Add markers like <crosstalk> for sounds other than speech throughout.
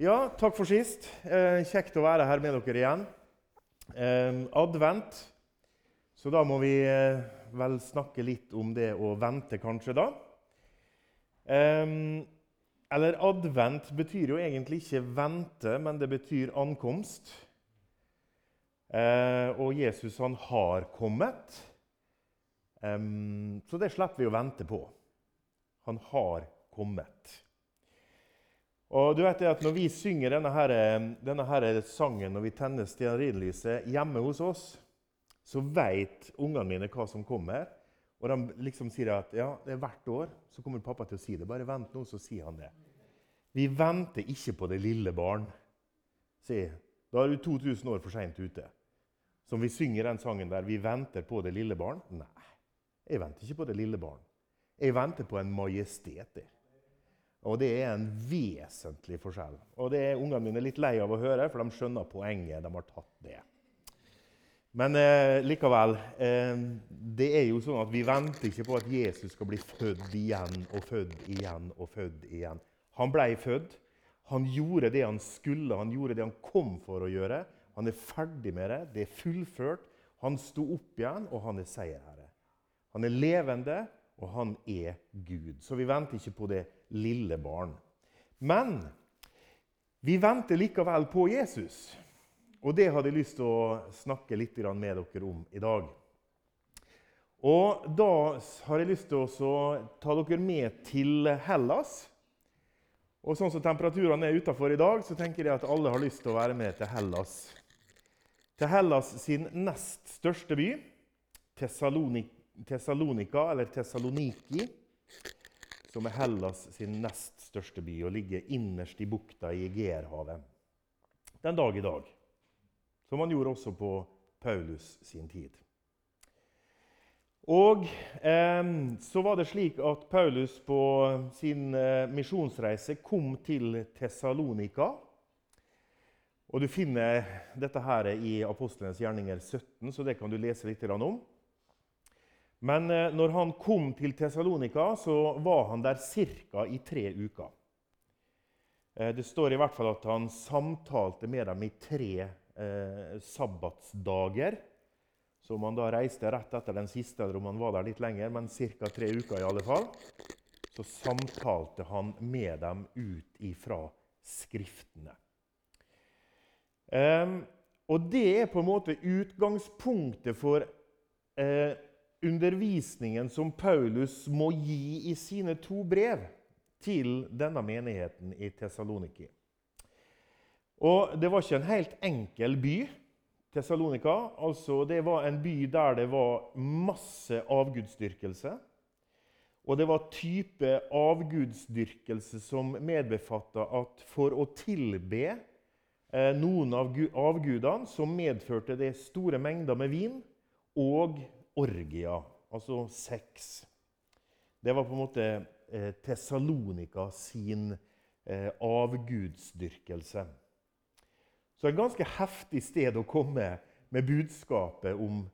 Ja, takk for sist. Eh, kjekt å være her med dere igjen. Eh, advent. Så da må vi eh, vel snakke litt om det å vente, kanskje, da. Eh, eller advent betyr jo egentlig ikke vente, men det betyr ankomst. Eh, og Jesus, han har kommet. Eh, så det slipper vi å vente på. Han har kommet. Og du vet at Når vi synger denne, her, denne her sangen når vi tenner stearinlyset hjemme hos oss, så vet ungene mine hva som kommer. Og de liksom sier at ja, det er hvert år så kommer pappa til å si det. Bare vent nå, så sier han det. Vi venter ikke på det lille barn. Se, da er du 2000 år for seint ute. Som vi synger den sangen der. Vi venter på det lille barn. Nei, jeg venter ikke på det lille barn. Jeg venter på en majestet. Og det er en vesentlig forskjell. Og det er ungene mine litt lei av å høre, for de skjønner poenget. De har tatt det. Men eh, likevel eh, Det er jo sånn at Vi venter ikke på at Jesus skal bli født igjen og født igjen og født igjen. Han ble født. Han gjorde det han skulle, han gjorde det han kom for å gjøre. Han er ferdig med det. Det er fullført. Han sto opp igjen, og han er seierherre. Han er levende, og han er Gud. Så vi venter ikke på det lille barn. Men vi venter likevel på Jesus. Og det hadde jeg lyst til å snakke litt med dere om i dag. Og da har jeg lyst til å ta dere med til Hellas. Og sånn som temperaturene er utafor i dag, så tenker jeg at alle har lyst til å være med til Hellas. Til Hellas sin nest største by, Tessalonika, eller Tessaloniki som er Hellas sin nest største by og ligger innerst i bukta i Egerhavet. Den dag i dag. Som han gjorde også på Paulus sin tid. Og eh, så var det slik at Paulus på sin eh, misjonsreise kom til Tessalonika. Og Du finner dette her i Apostlenes gjerninger 17, så det kan du lese litt om. Men eh, når han kom til Tessalonika, så var han der ca. i tre uker. Eh, det står i hvert fall at han samtalte med dem i tre eh, sabbatsdager. Så om han da reiste rett etter den siste, eller om han var der litt lenger, men ca. tre uker i alle fall, så samtalte han med dem ut ifra Skriftene. Eh, og det er på en måte utgangspunktet for eh, undervisningen som Paulus må gi i sine to brev til denne menigheten i Tessaloniki. Og Det var ikke en helt enkel by, Tessalonika. Altså, det var en by der det var masse avgudsdyrkelse. Og det var type avgudsdyrkelse som medbefatta at for å tilbe eh, noen av avgudene, så medførte det store mengder med vin og orgia, altså sex. Det var på en måte eh, Tessalonika sin eh, avgudsdyrkelse. Så et ganske heftig sted å komme med budskapet om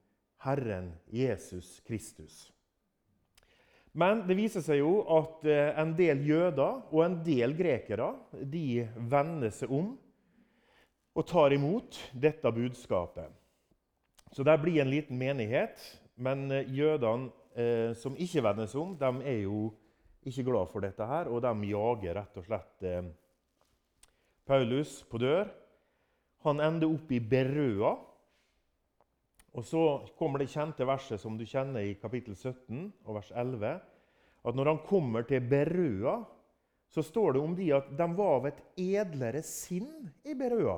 Herren Jesus Kristus. Men det viser seg jo at eh, en del jøder og en del grekere de vender seg om og tar imot dette budskapet. Så det blir en liten menighet men eh, jødene eh, som ikke vendes om, de er jo ikke glad for dette. her, Og de jager rett og slett eh, Paulus på dør. Han ender opp i Berøa. Og så kommer det kjente verset som du kjenner i kapittel 17 og vers 11. At når han kommer til Berøa, så står det om de at de var av et edlere sinn i Berøa.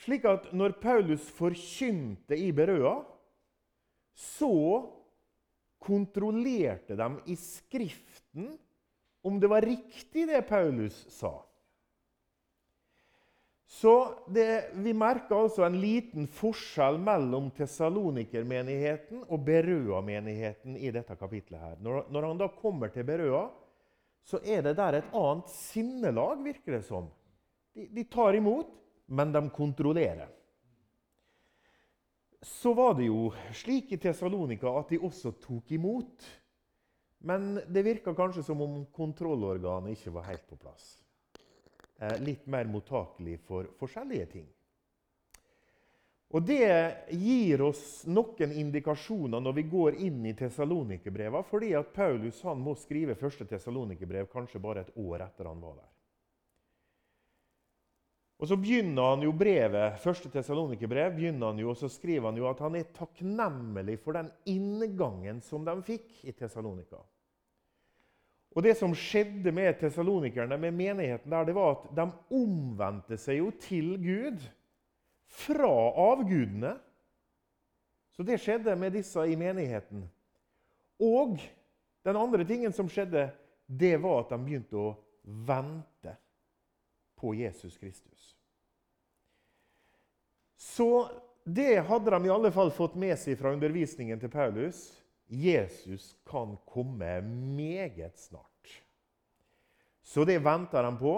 Slik at når Paulus forkynte i Berøa, så kontrollerte de i Skriften om det var riktig, det Paulus sa. Så det, Vi merker altså en liten forskjell mellom Tessalonikermenigheten og Berøa-menigheten i dette kapitlet. her. Når, når, han da kommer til Berøa, så er det der et annet sinnelag, virker det som. De, de tar imot, men de kontrollerer så var det jo slik i Tessalonika at de også tok imot. Men det virka kanskje som om kontrollorganet ikke var helt på plass. eh, litt mer mottakelig for forskjellige ting. Og Det gir oss noen indikasjoner når vi går inn i Tessalonikerbreva, fordi at Paulus han må skrive første Tessalonikerbrev kanskje bare et år etter han var der. Og Så begynner han jo brevet, første Tessalonikerbrev, begynner han jo, og så skriver han jo at han er takknemlig for den inngangen som de fikk i Tessalonika. Og Det som skjedde med tessalonikerne, med menigheten der, det var at de omvendte seg jo til Gud fra avgudene. Så det skjedde med disse i menigheten. Og den andre tingen som skjedde, det var at de begynte å vente på Jesus Kristus. Så det hadde de i alle fall fått med seg fra undervisningen til Paulus. Jesus kan komme meget snart. Så det venta de på,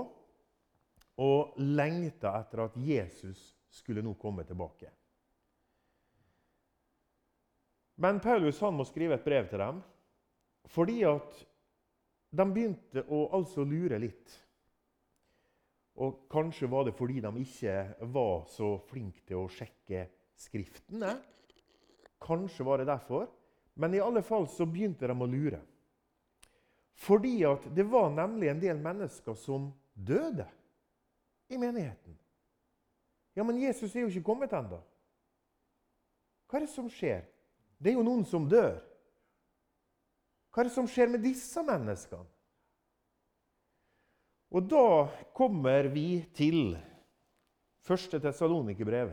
og lengta etter at Jesus skulle nå komme tilbake. Men Paulus han må skrive et brev til dem fordi at de begynte å altså lure litt. Og Kanskje var det fordi de ikke var så flinke til å sjekke Skriftene. Kanskje var det derfor. Men i alle fall så begynte de å lure. Fordi at det var nemlig en del mennesker som døde i menigheten. Ja, men Jesus er jo ikke kommet ennå. Hva er det som skjer? Det er jo noen som dør. Hva er det som skjer med disse menneskene? Og da kommer vi til 1. Tessalonikerbrev,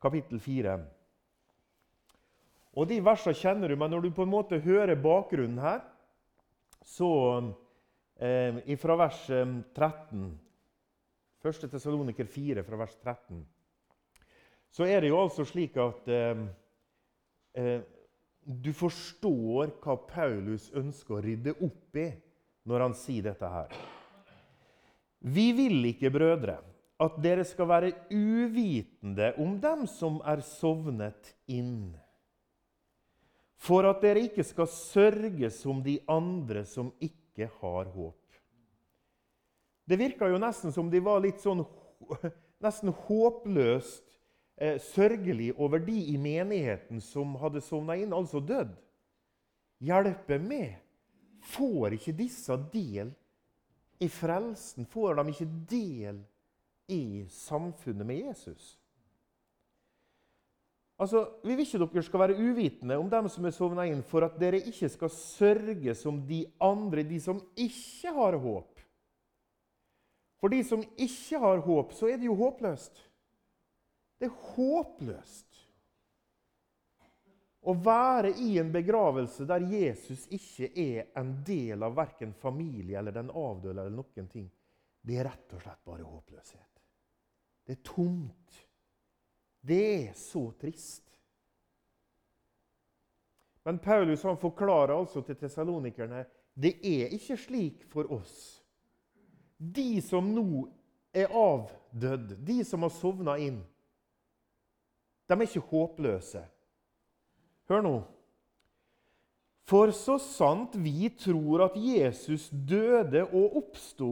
kapittel 4. Og De versene kjenner du, men når du på en måte hører bakgrunnen her, så eh, Fra vers 13 1. Tessaloniker 4, fra vers 13, så er det jo altså slik at eh, eh, du forstår hva Paulus ønsker å rydde opp i når han sier dette her. Vi vil ikke, brødre, at dere skal være uvitende om dem som er sovnet inn, for at dere ikke skal sørge som de andre som ikke har håp. Det virka jo nesten som de var litt sånn <laughs> nesten håpløst eh, sørgelig over de i menigheten som hadde sovna inn, altså dødd. Hjelpe med. Får ikke disse del i frelsen? Får de ikke del i samfunnet med Jesus? Altså, Vi vil ikke dere skal være uvitende om dem som er sovna inn, for at dere ikke skal sørge som de andre, de som ikke har håp. For de som ikke har håp, så er det jo håpløst. Det er håpløst å være i en begravelse der Jesus ikke er en del av verken familie eller den avdøde. eller noen ting. Det er rett og slett bare håpløshet. Det er tomt. Det er så trist. Men Paulus han forklarer altså til tesalonikerne det er ikke slik for oss de som nå er avdødd, de som har sovna inn, de er ikke håpløse. Hør nå. For så sant vi tror at Jesus døde og oppsto,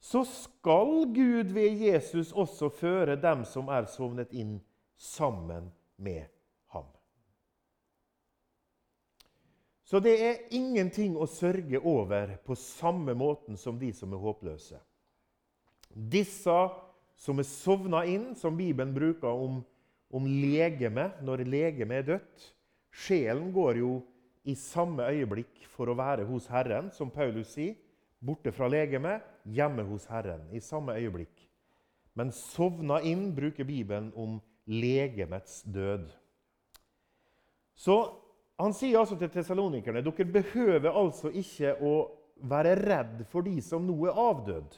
så skal Gud ved Jesus også føre dem som er sovnet inn, sammen med ham. Så det er ingenting å sørge over på samme måten som de som er håpløse. Disse som er sovna inn, som Bibelen bruker om, om legeme når legeme er dødt Sjelen går jo i samme øyeblikk for å være hos Herren, som Paulus sier. Borte fra legemet, hjemme hos Herren. I samme øyeblikk. Men sovna inn bruker Bibelen om legemets død. Så han sier altså til tesalonikerne dere behøver altså ikke å være redd for de som nå er avdødd.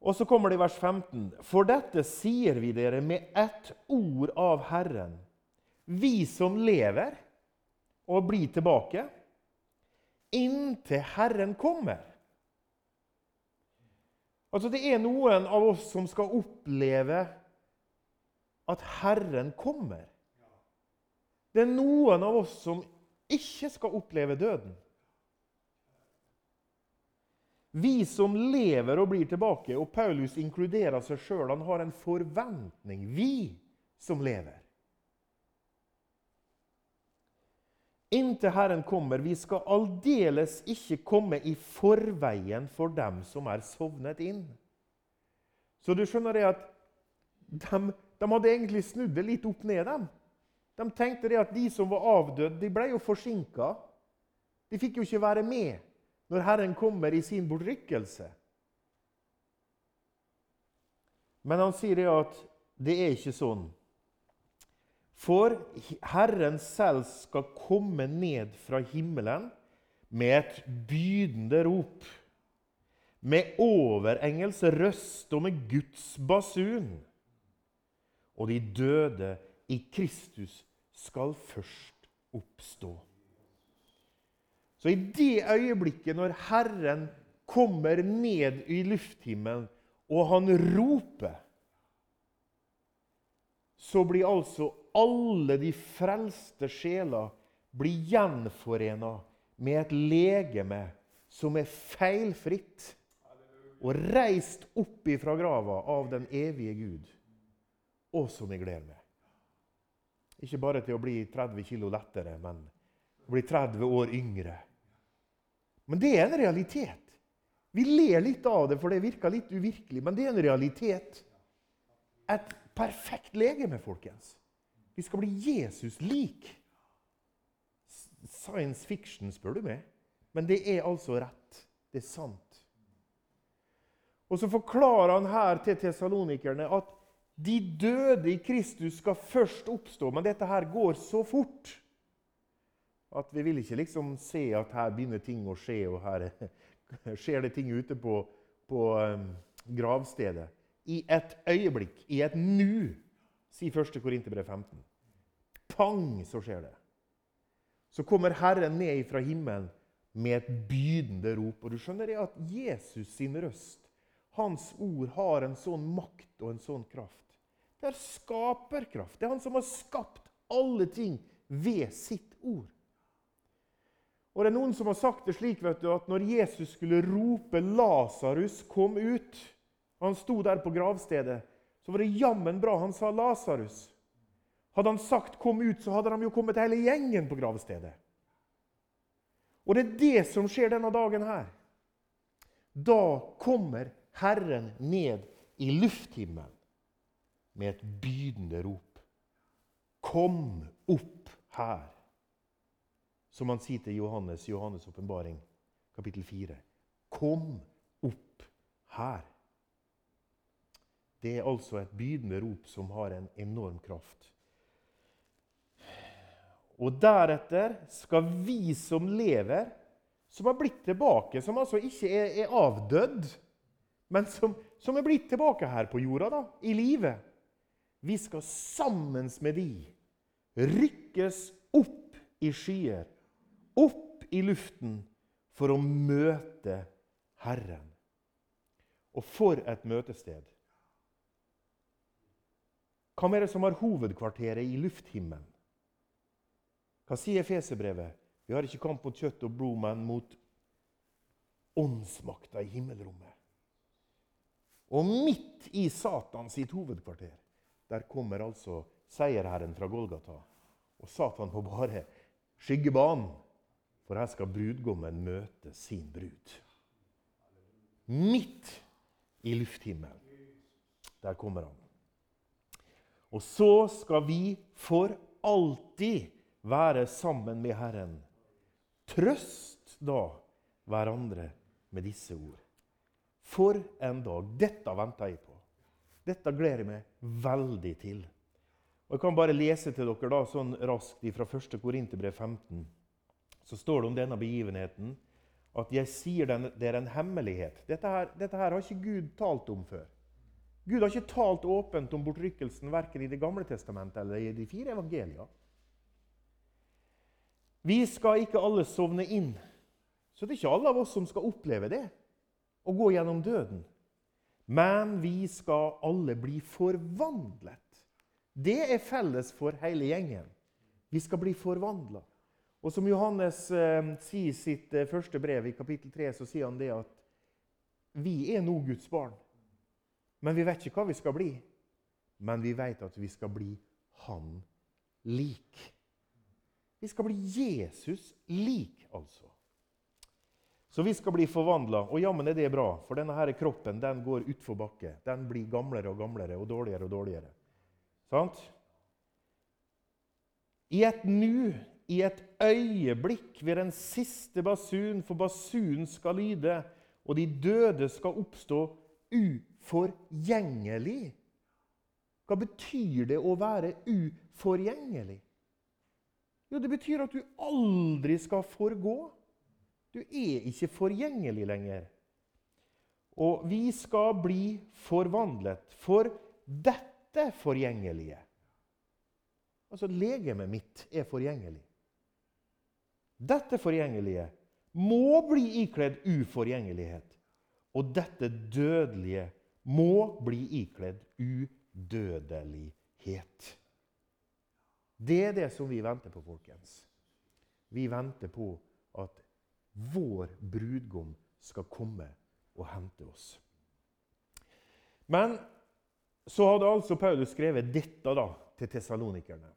Og så kommer det i vers 15.: For dette sier vi dere med ett ord av Herren. Vi som lever og blir tilbake, inntil Herren kommer. Altså Det er noen av oss som skal oppleve at Herren kommer. Det er noen av oss som ikke skal oppleve døden. Vi som lever og blir tilbake. Og Paulus inkluderer seg sjøl. Han har en forventning. Vi som lever. Inntil Herren kommer, vi skal aldeles ikke komme i forveien for dem som er sovnet inn. Så du skjønner det at de, de hadde egentlig snudd det litt opp ned. dem. De tenkte det at de som var avdøde, de ble jo forsinka. De fikk jo ikke være med når Herren kommer i sin bortrykkelse. Men han sier at det er ikke sånn. For Herren selv skal komme ned fra himmelen med et bydende rop, med overengels røst og med Guds basun. Og de døde i Kristus skal først oppstå. Så i det øyeblikket når Herren kommer ned i lufthimmelen, og han roper, så blir altså alle de frelste sjeler blir gjenforena med et legeme som er feilfritt og reist opp ifra grava av den evige Gud, og som jeg gleder meg. Ikke bare til å bli 30 kg lettere, men bli 30 år yngre. Men det er en realitet. Vi ler litt av det, for det virker litt uvirkelig, men det er en realitet. Et perfekt legeme, folkens. Vi skal bli Jesus lik. Science fiction, spør du meg. Men det er altså rett. Det er sant. Og så forklarer han her til tesalonikerne at de døde i Kristus skal først oppstå, men dette her går så fort at vi vil ikke liksom se at her begynner ting å skje, og her <laughs> skjer det ting ute på, på um, gravstedet. I et øyeblikk, i et nu, sier 1. Korinterbrev 15. Pang, så skjer det. Så kommer Herren ned fra himmelen med et bydende rop. Og du skjønner det at Jesus sin røst, hans ord, har en sånn makt og en sånn kraft. Det er skaperkraft. Det er han som har skapt alle ting ved sitt ord. Og det er Noen som har sagt det slik vet du, at når Jesus skulle rope 'Lasarus, kom ut' Han sto der på gravstedet. Så var det jammen bra han sa 'Lasarus'. Hadde han sagt 'kom ut', så hadde de jo kommet hele gjengen på gravstedet. Og det er det som skjer denne dagen her. Da kommer Herren ned i lufthimmelen med et bydende rop. Kom opp her. Som han sier til Johannes i Johannes' åpenbaring, kapittel 4. Kom opp her. Det er altså et bydende rop som har en enorm kraft. Og deretter skal vi som lever, som har blitt tilbake, som altså ikke er, er avdødd, men som, som, er blitt tilbake her på jorda, da, i live Vi skal sammen med de rykkes opp i skyer, opp i luften, for å møte Herren. Og for et møtested! Hvem er det som har hovedkvarteret i lufthimmelen? Hva sier Fesebrevet? Vi har ikke kamp mot kjøtt og blod, men mot åndsmakta i himmelrommet. Og midt i Satans sitt hovedkvarter der kommer altså seierherren fra Golgata. Og Satan på bare skyggebanen, for her skal brudgommen møte sin brud. Midt i lufthimmelen. Der kommer han. Og så skal vi for alltid være sammen med Herren. Trøst da hverandre med disse ord. For en dag! Dette venter jeg på. Dette gleder jeg meg veldig til. Og Jeg kan bare lese til dere da, sånn raskt fra 1. Korinterbrev 15. Så står det om denne begivenheten at 'jeg sier den, det er en hemmelighet'. Dette her, dette her, har ikke Gud talt om før. Gud har ikke talt åpent om bortrykkelsen verken i Det gamle testamentet eller i de fire evangelia. Vi skal ikke alle sovne inn. Så det er ikke alle av oss som skal oppleve det og gå gjennom døden. Men vi skal alle bli forvandlet. Det er felles for hele gjengen. Vi skal bli forvandla. Og som Johannes eh, sier i sitt eh, første brev, i kapittel 3, så sier han det at vi er nå Guds barn. Men vi vet ikke hva vi skal bli. Men vi vet at vi skal bli Han lik. Vi skal bli Jesus lik, altså. Så vi skal bli forvandla. Og jammen er det bra, for denne her kroppen den går utfor bakke. Den blir gamlere og gamlere og dårligere og dårligere. Sant? I et nu, i et øyeblikk, ved den siste basun, for basunen skal lyde, og de døde skal oppstå uforgjengelig. Hva betyr det å være uforgjengelig? Jo, det betyr at du aldri skal forgå. Du er ikke forgjengelig lenger. Og vi skal bli forvandlet for dette forgjengelige. Altså, legemet mitt er forgjengelig. Dette forgjengelige må bli ikledd uforgjengelighet. Og dette dødelige må bli ikledd udødelighet. Det er det som vi venter på, folkens. Vi venter på at vår brudgom skal komme og hente oss. Men så hadde altså Paulus skrevet dette da, til tessalonikerne.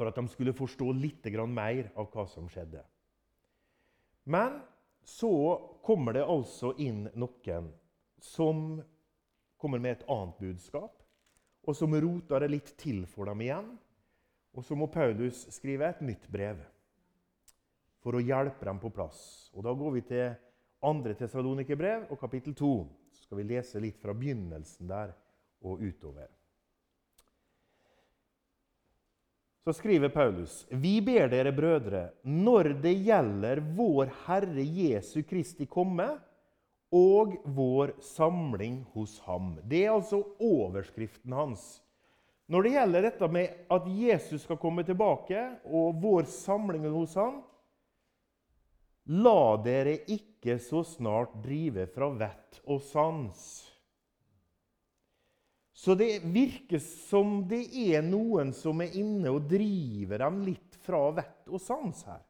For at de skulle forstå litt mer av hva som skjedde. Men så kommer det altså inn noen som kommer med et annet budskap, og som roter det litt til for dem igjen. Og så må Paulus skrive et nytt brev for å hjelpe dem på plass. Og Da går vi til 2. Tesalonikerbrev og kapittel 2. Så skal vi lese litt fra begynnelsen der og utover. Så skriver Paulus.: Vi ber dere, brødre, når det gjelder vår Herre Jesu Kristi komme og vår samling hos ham. Det er altså overskriften hans. Når det gjelder dette med at Jesus skal komme tilbake, og vår samling hos ham, la dere ikke så snart drive fra vett og sans. Så det virker som det er noen som er inne og driver dem litt fra vett og sans her.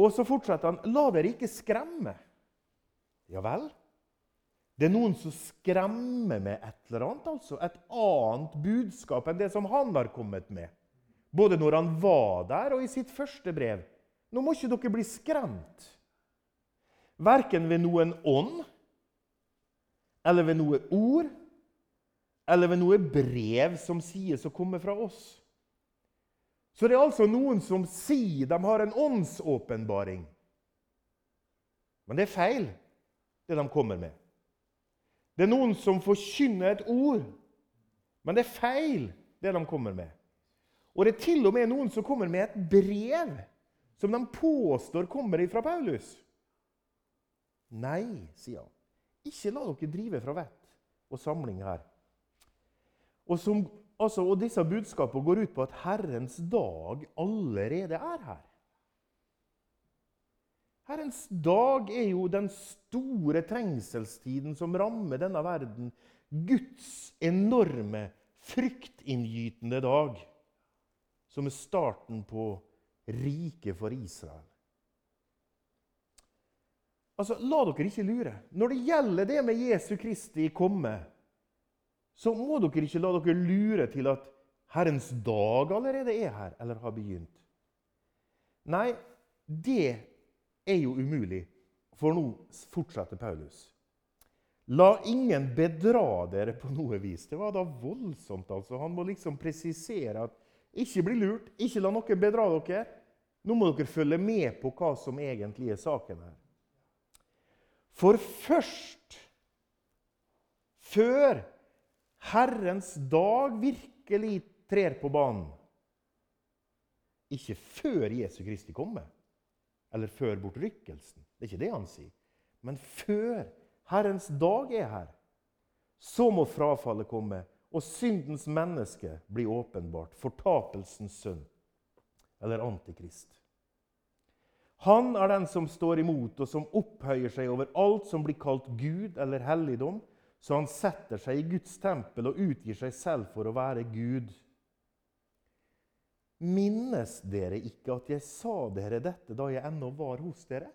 Og så fortsetter han La dere ikke skremme. Ja vel? Det er noen som skremmer med et eller annet. altså Et annet budskap enn det som han har kommet med. Både når han var der, og i sitt første brev. Nå må ikke dere bli skremt. Verken ved noen ånd, eller ved noe ord, eller ved noe brev som sies å komme fra oss. Så det er altså noen som sier de har en åndsåpenbaring. Men det er feil, det de kommer med. Det er noen som forkynner et ord, men det er feil, det de kommer med. Og det er til og med noen som kommer med et brev som de påstår kommer fra Paulus. Nei, sier han. Ikke la dere drive fra vett og samling her. Og, som, altså, og disse budskapene går ut på at Herrens dag allerede er her. Herrens dag er jo den store trengselstiden som rammer denne verden. Guds enorme, fryktinngytende dag, som er starten på riket for Israel. Altså, La dere ikke lure. Når det gjelder det med Jesu Kristi komme, så må dere ikke la dere lure til at Herrens dag allerede er her, eller har begynt. Nei, det er jo umulig. For nå fortsetter Paulus. La ingen bedra dere på noe vis. Det var da voldsomt. altså. Han må liksom presisere at ikke bli lurt, ikke la noen bedra dere. Nå må dere følge med på hva som egentlig er saken her. For først, før Herrens dag virkelig trer på banen Ikke før Jesu Kristi komme, eller før bortrykkelsen. Det er ikke det han sier. Men før Herrens dag er her, så må frafallet komme, og syndens menneske bli åpenbart. Fortapelsens sønn, eller antikrist. Han er den som står imot, og som opphøyer seg over alt som blir kalt Gud eller helligdom, så han setter seg i Guds tempel og utgir seg selv for å være Gud. Minnes dere ikke at jeg sa dere dette da jeg ennå var hos dere?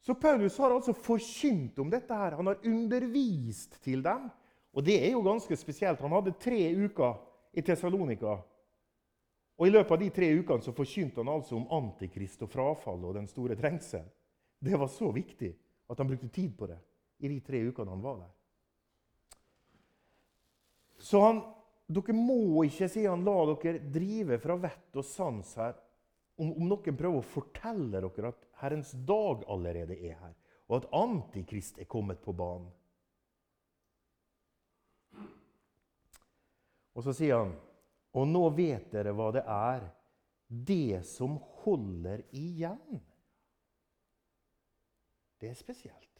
Så Paulus har altså forkynt om dette. her. Han har undervist til dem. Og det er jo ganske spesielt. Han hadde tre uker i Tessalonika. Og I løpet av de tre ukene så forkynte han altså om antikrist og frafall og den store trengsel. Det var så viktig at han brukte tid på det i de tre ukene han var der. Så han, dere må ikke, sier han, la dere drive fra vett og sans her om, om, noen prøver å fortelle dere at Herrens dag allerede er her, og at Antikrist er kommet på banen. Og så sier han, og nå vet dere hva det er, det som holder igjen. Det er spesielt.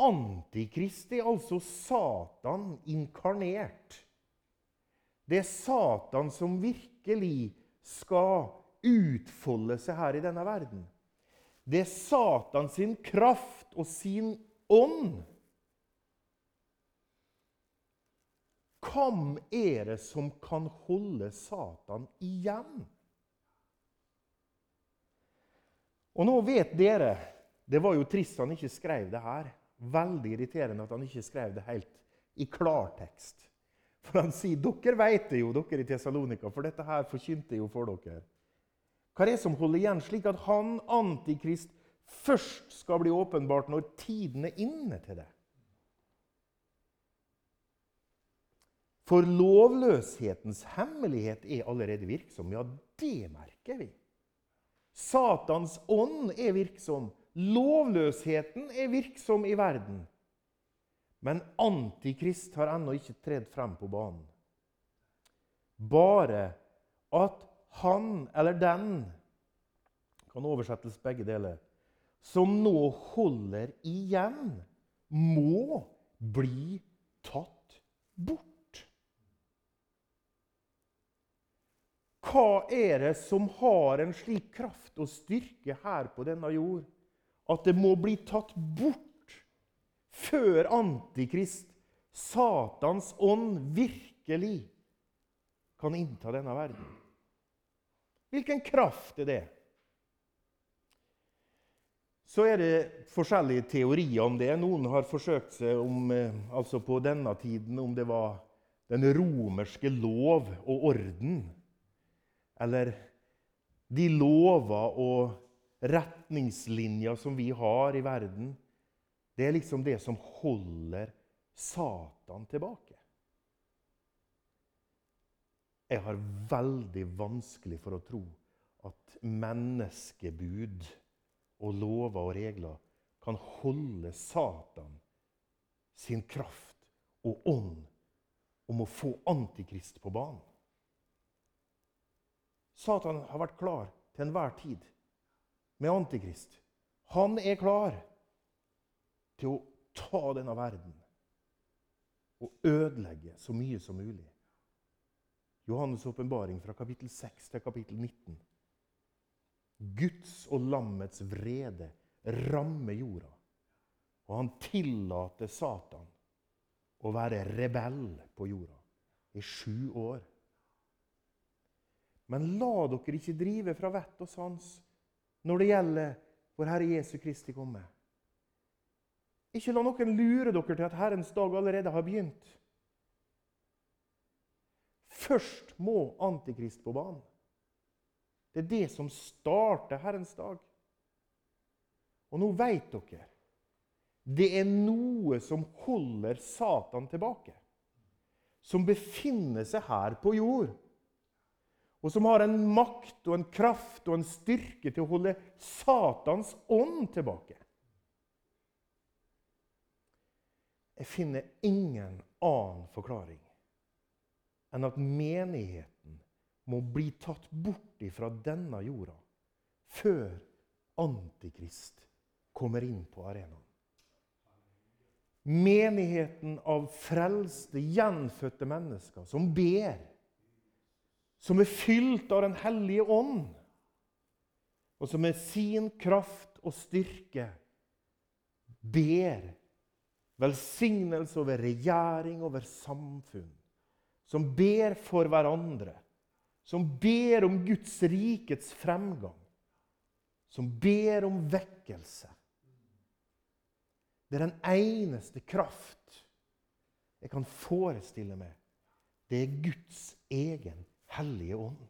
Antikrist er altså Satan inkarnert. Det er Satan som virkelig skal utfolde seg her i denne verden. Det er Satan sin kraft og sin ånd. Hvem er det som kan holde Satan igjen? Og nå vet dere Det var jo trist han ikke skrev det her. Veldig irriterende at han ikke skrev det helt i klartekst. For han sier dere vet det jo, dere i Tessalonika, for dette her forkynte jo for dere. Hva er det som holder igjen, slik at han, Antikrist, først skal bli åpenbart når tiden er inne til det? For lovløshetens hemmelighet er allerede virksom. Ja, det merker vi. Satans ånd er virksom. Lovløsheten er virksom i verden. Men Antikrist har ennå ikke tredd frem på banen. Bare at han eller den kan oversettes begge deler som nå holder igjen, må bli tatt bort. Hva er det som har en slik kraft og styrke her på denne jord at det må bli tatt bort? før Antikrist, Satans ånd, virkelig kan innta denne verden. Hvilken kraft er det? Så er det forskjellige teorier om det. Noen har forsøkt seg om, eh, altså på denne tiden om det var den romerske lov og orden. Eller de lover og retningslinjer som vi har i verden. Det er liksom det som holder Satan tilbake. Jeg har veldig vanskelig for å tro at menneskebud og lover og regler kan holde Satan sin kraft og ånd om å få Antikrist på banen. Satan har vært klar til enhver tid med Antikrist. Han er klar til å ta denne verden og ødelegge så mye som mulig. Johannes' åpenbaring fra kapittel 6 til kapittel 19. Guds og lammets vrede rammer jorda, og han tillater Satan å være rebell på jorda i sju år. Men la dere ikke drive fra vett og sans når det gjelder vår Herre Jesu Kristi komme. Ikke la noen lure dere til at Herrens dag allerede har begynt. Først må Antikrist på banen. Det er det som starter Herrens dag. Og nå vet dere det er noe som holder Satan tilbake. Som befinner seg her på jord. Og som har en makt og en kraft og en styrke til å holde Satans ånd tilbake. Jeg finner ingen annen forklaring enn at menigheten må bli tatt bort fra denne jorda før Antikrist kommer inn på arenaen. Menigheten av frelste, gjenfødte mennesker som ber, som er fylt av Den hellige ånd, og som med sin kraft og styrke ber Velsignelse over regjering, over samfunn. Som ber for hverandre. Som ber om Guds rikets fremgang. som ber om vekkelse. Det er den eneste kraft jeg kan forestille meg. Det er Guds egen hellige ånd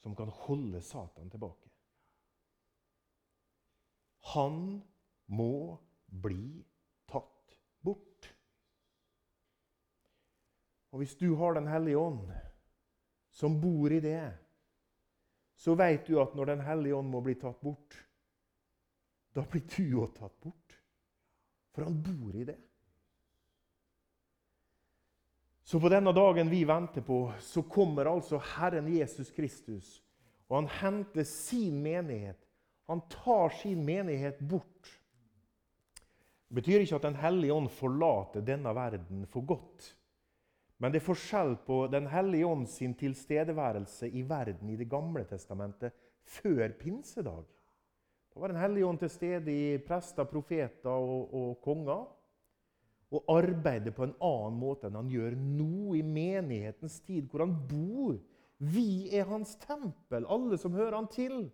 som kan holde Satan tilbake. Han må bli tatt bort. Og hvis du har Den hellige ånd, som bor i det, så vet du at når Den hellige ånd må bli tatt bort, da blir du òg tatt bort. For han bor i det. Så på denne dagen vi venter på, så kommer altså Herren Jesus Kristus. Og han henter sin menighet. Han tar sin menighet bort. Det betyr ikke at Den hellige ånd forlater denne verden for godt. Men det er forskjell på Den hellige ånd sin tilstedeværelse i verden i Det gamle testamentet før pinsedag. Da var Den hellige ånd til stede i prester, profeter og, og konger. Og arbeider på en annen måte enn han gjør nå i menighetens tid, hvor han bor. Vi er hans tempel, alle som hører han til.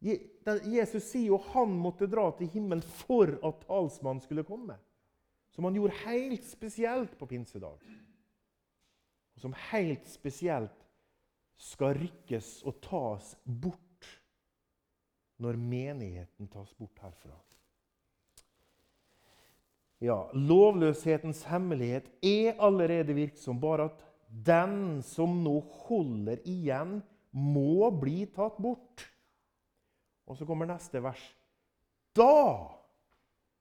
Jesus sier jo han måtte dra til himmelen for at talsmannen skulle komme. Som han gjorde helt spesielt på pinsedag Og som helt spesielt skal rykkes og tas bort når menigheten tas bort herfra. Ja, Lovløshetens hemmelighet er allerede virksom, bare at den som nå holder igjen, må bli tatt bort. Og så kommer neste vers. Da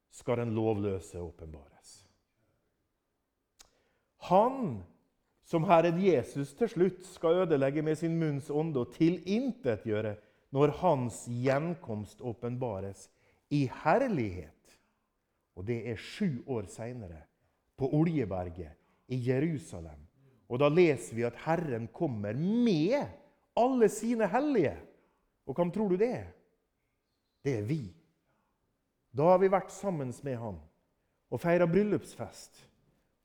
skal den lovløse åpenbares. Han som Herren Jesus til slutt skal ødelegge med sin munns ånde og tilintetgjøre når hans gjenkomst åpenbares i herlighet. Og det er sju år seinere, på Oljeberget i Jerusalem. Og da leser vi at Herren kommer med alle sine hellige. Og hvem tror du det er? Det er vi. Da har vi vært sammen med han og feira bryllupsfest.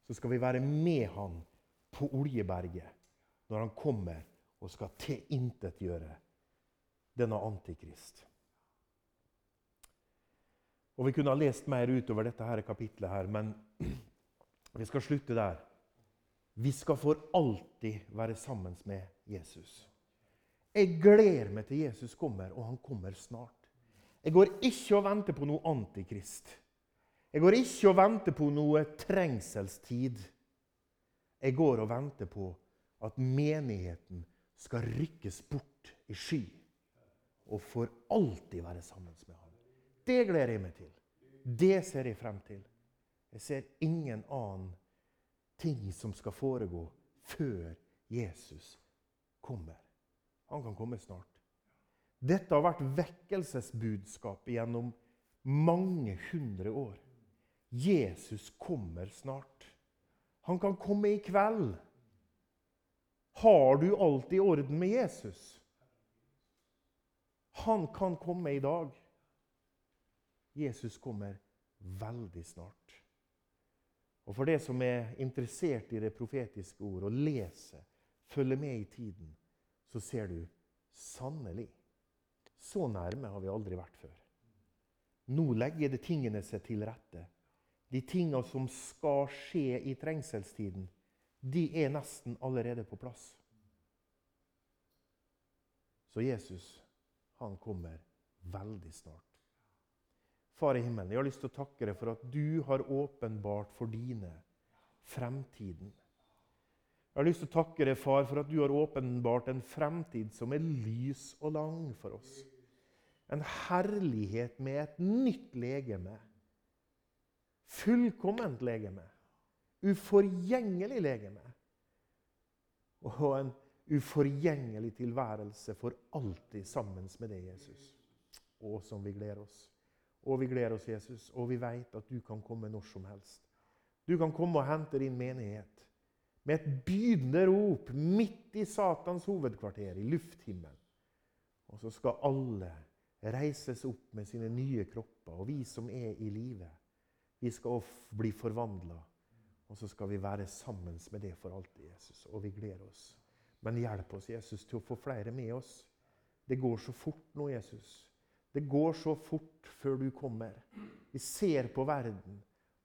Så skal vi være med han på Oljeberget når han kommer og skal tilintetgjøre denne antikrist. Og Vi kunne ha lest mer utover dette her kapitlet, her, men <clears throat> vi skal slutte der. Vi skal for alltid være sammen med Jesus. Jeg gleder meg til Jesus kommer, og han kommer snart. Jeg går ikke og venter på noe antikrist. Jeg går ikke og venter på noe trengselstid. Jeg går og venter på at menigheten skal rykkes bort i sky og for alltid være sammen med ham. Det gleder jeg meg til. Det ser jeg frem til. Jeg ser ingen annen ting som skal foregå før Jesus kommer. Han kan komme snart. Dette har vært vekkelsesbudskapet gjennom mange hundre år. Jesus kommer snart. Han kan komme i kveld. Har du alt i orden med Jesus? Han kan komme i dag. Jesus kommer veldig snart. Og For det som er interessert i det profetiske ord, og leser, følger med i tiden, så ser du sannelig Så nærme har vi aldri vært før. Nå legger det tingene seg til rette de tinga som skal skje i trengselstiden, de er nesten allerede på plass. Så Jesus, han kommer veldig snart. Far i himmelen, jeg har lyst til å takke deg for at du har åpenbart for dine fremtiden. Jeg har lyst til å takke deg, far, for at du har åpenbart en fremtid som er lys og lang for oss. En herlighet med et nytt legeme Fullkomment legeme. Uforgjengelig legeme. Og en uforgjengelig tilværelse for alltid sammen med deg, Jesus. Og som vi gleder oss. Og vi gleder oss, Jesus, og vi vet at du kan komme når som helst. Du kan komme og hente din menighet med et bydende rop midt i Satans hovedkvarter, i lufthimmelen. Og så skal alle reises opp med sine nye kropper, og vi som er i live vi skal bli forvandla. Og så skal vi være sammen med det for alltid, Jesus. Og vi gleder oss. Men hjelp oss, Jesus, til å få flere med oss. Det går så fort nå, Jesus. Det går så fort før du kommer. Vi ser på verden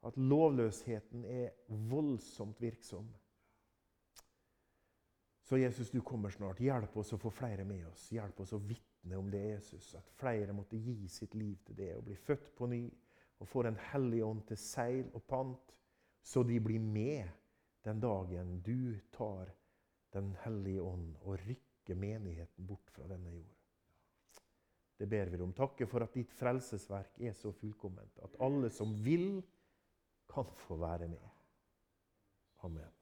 at lovløsheten er voldsomt virksom. Så Jesus, du kommer snart. Hjelp oss å få flere med oss. Hjelp oss å vitne om det, Jesus. At flere måtte gi sitt liv til det og bli født på ny og få Den hellige ånd til seil og pant, så de blir med den dagen du tar Den hellige ånd og rykker menigheten bort fra denne jord. Det ber vi om. Takke for at ditt frelsesverk er så fullkomment at alle som vil, kan få være med. Amen.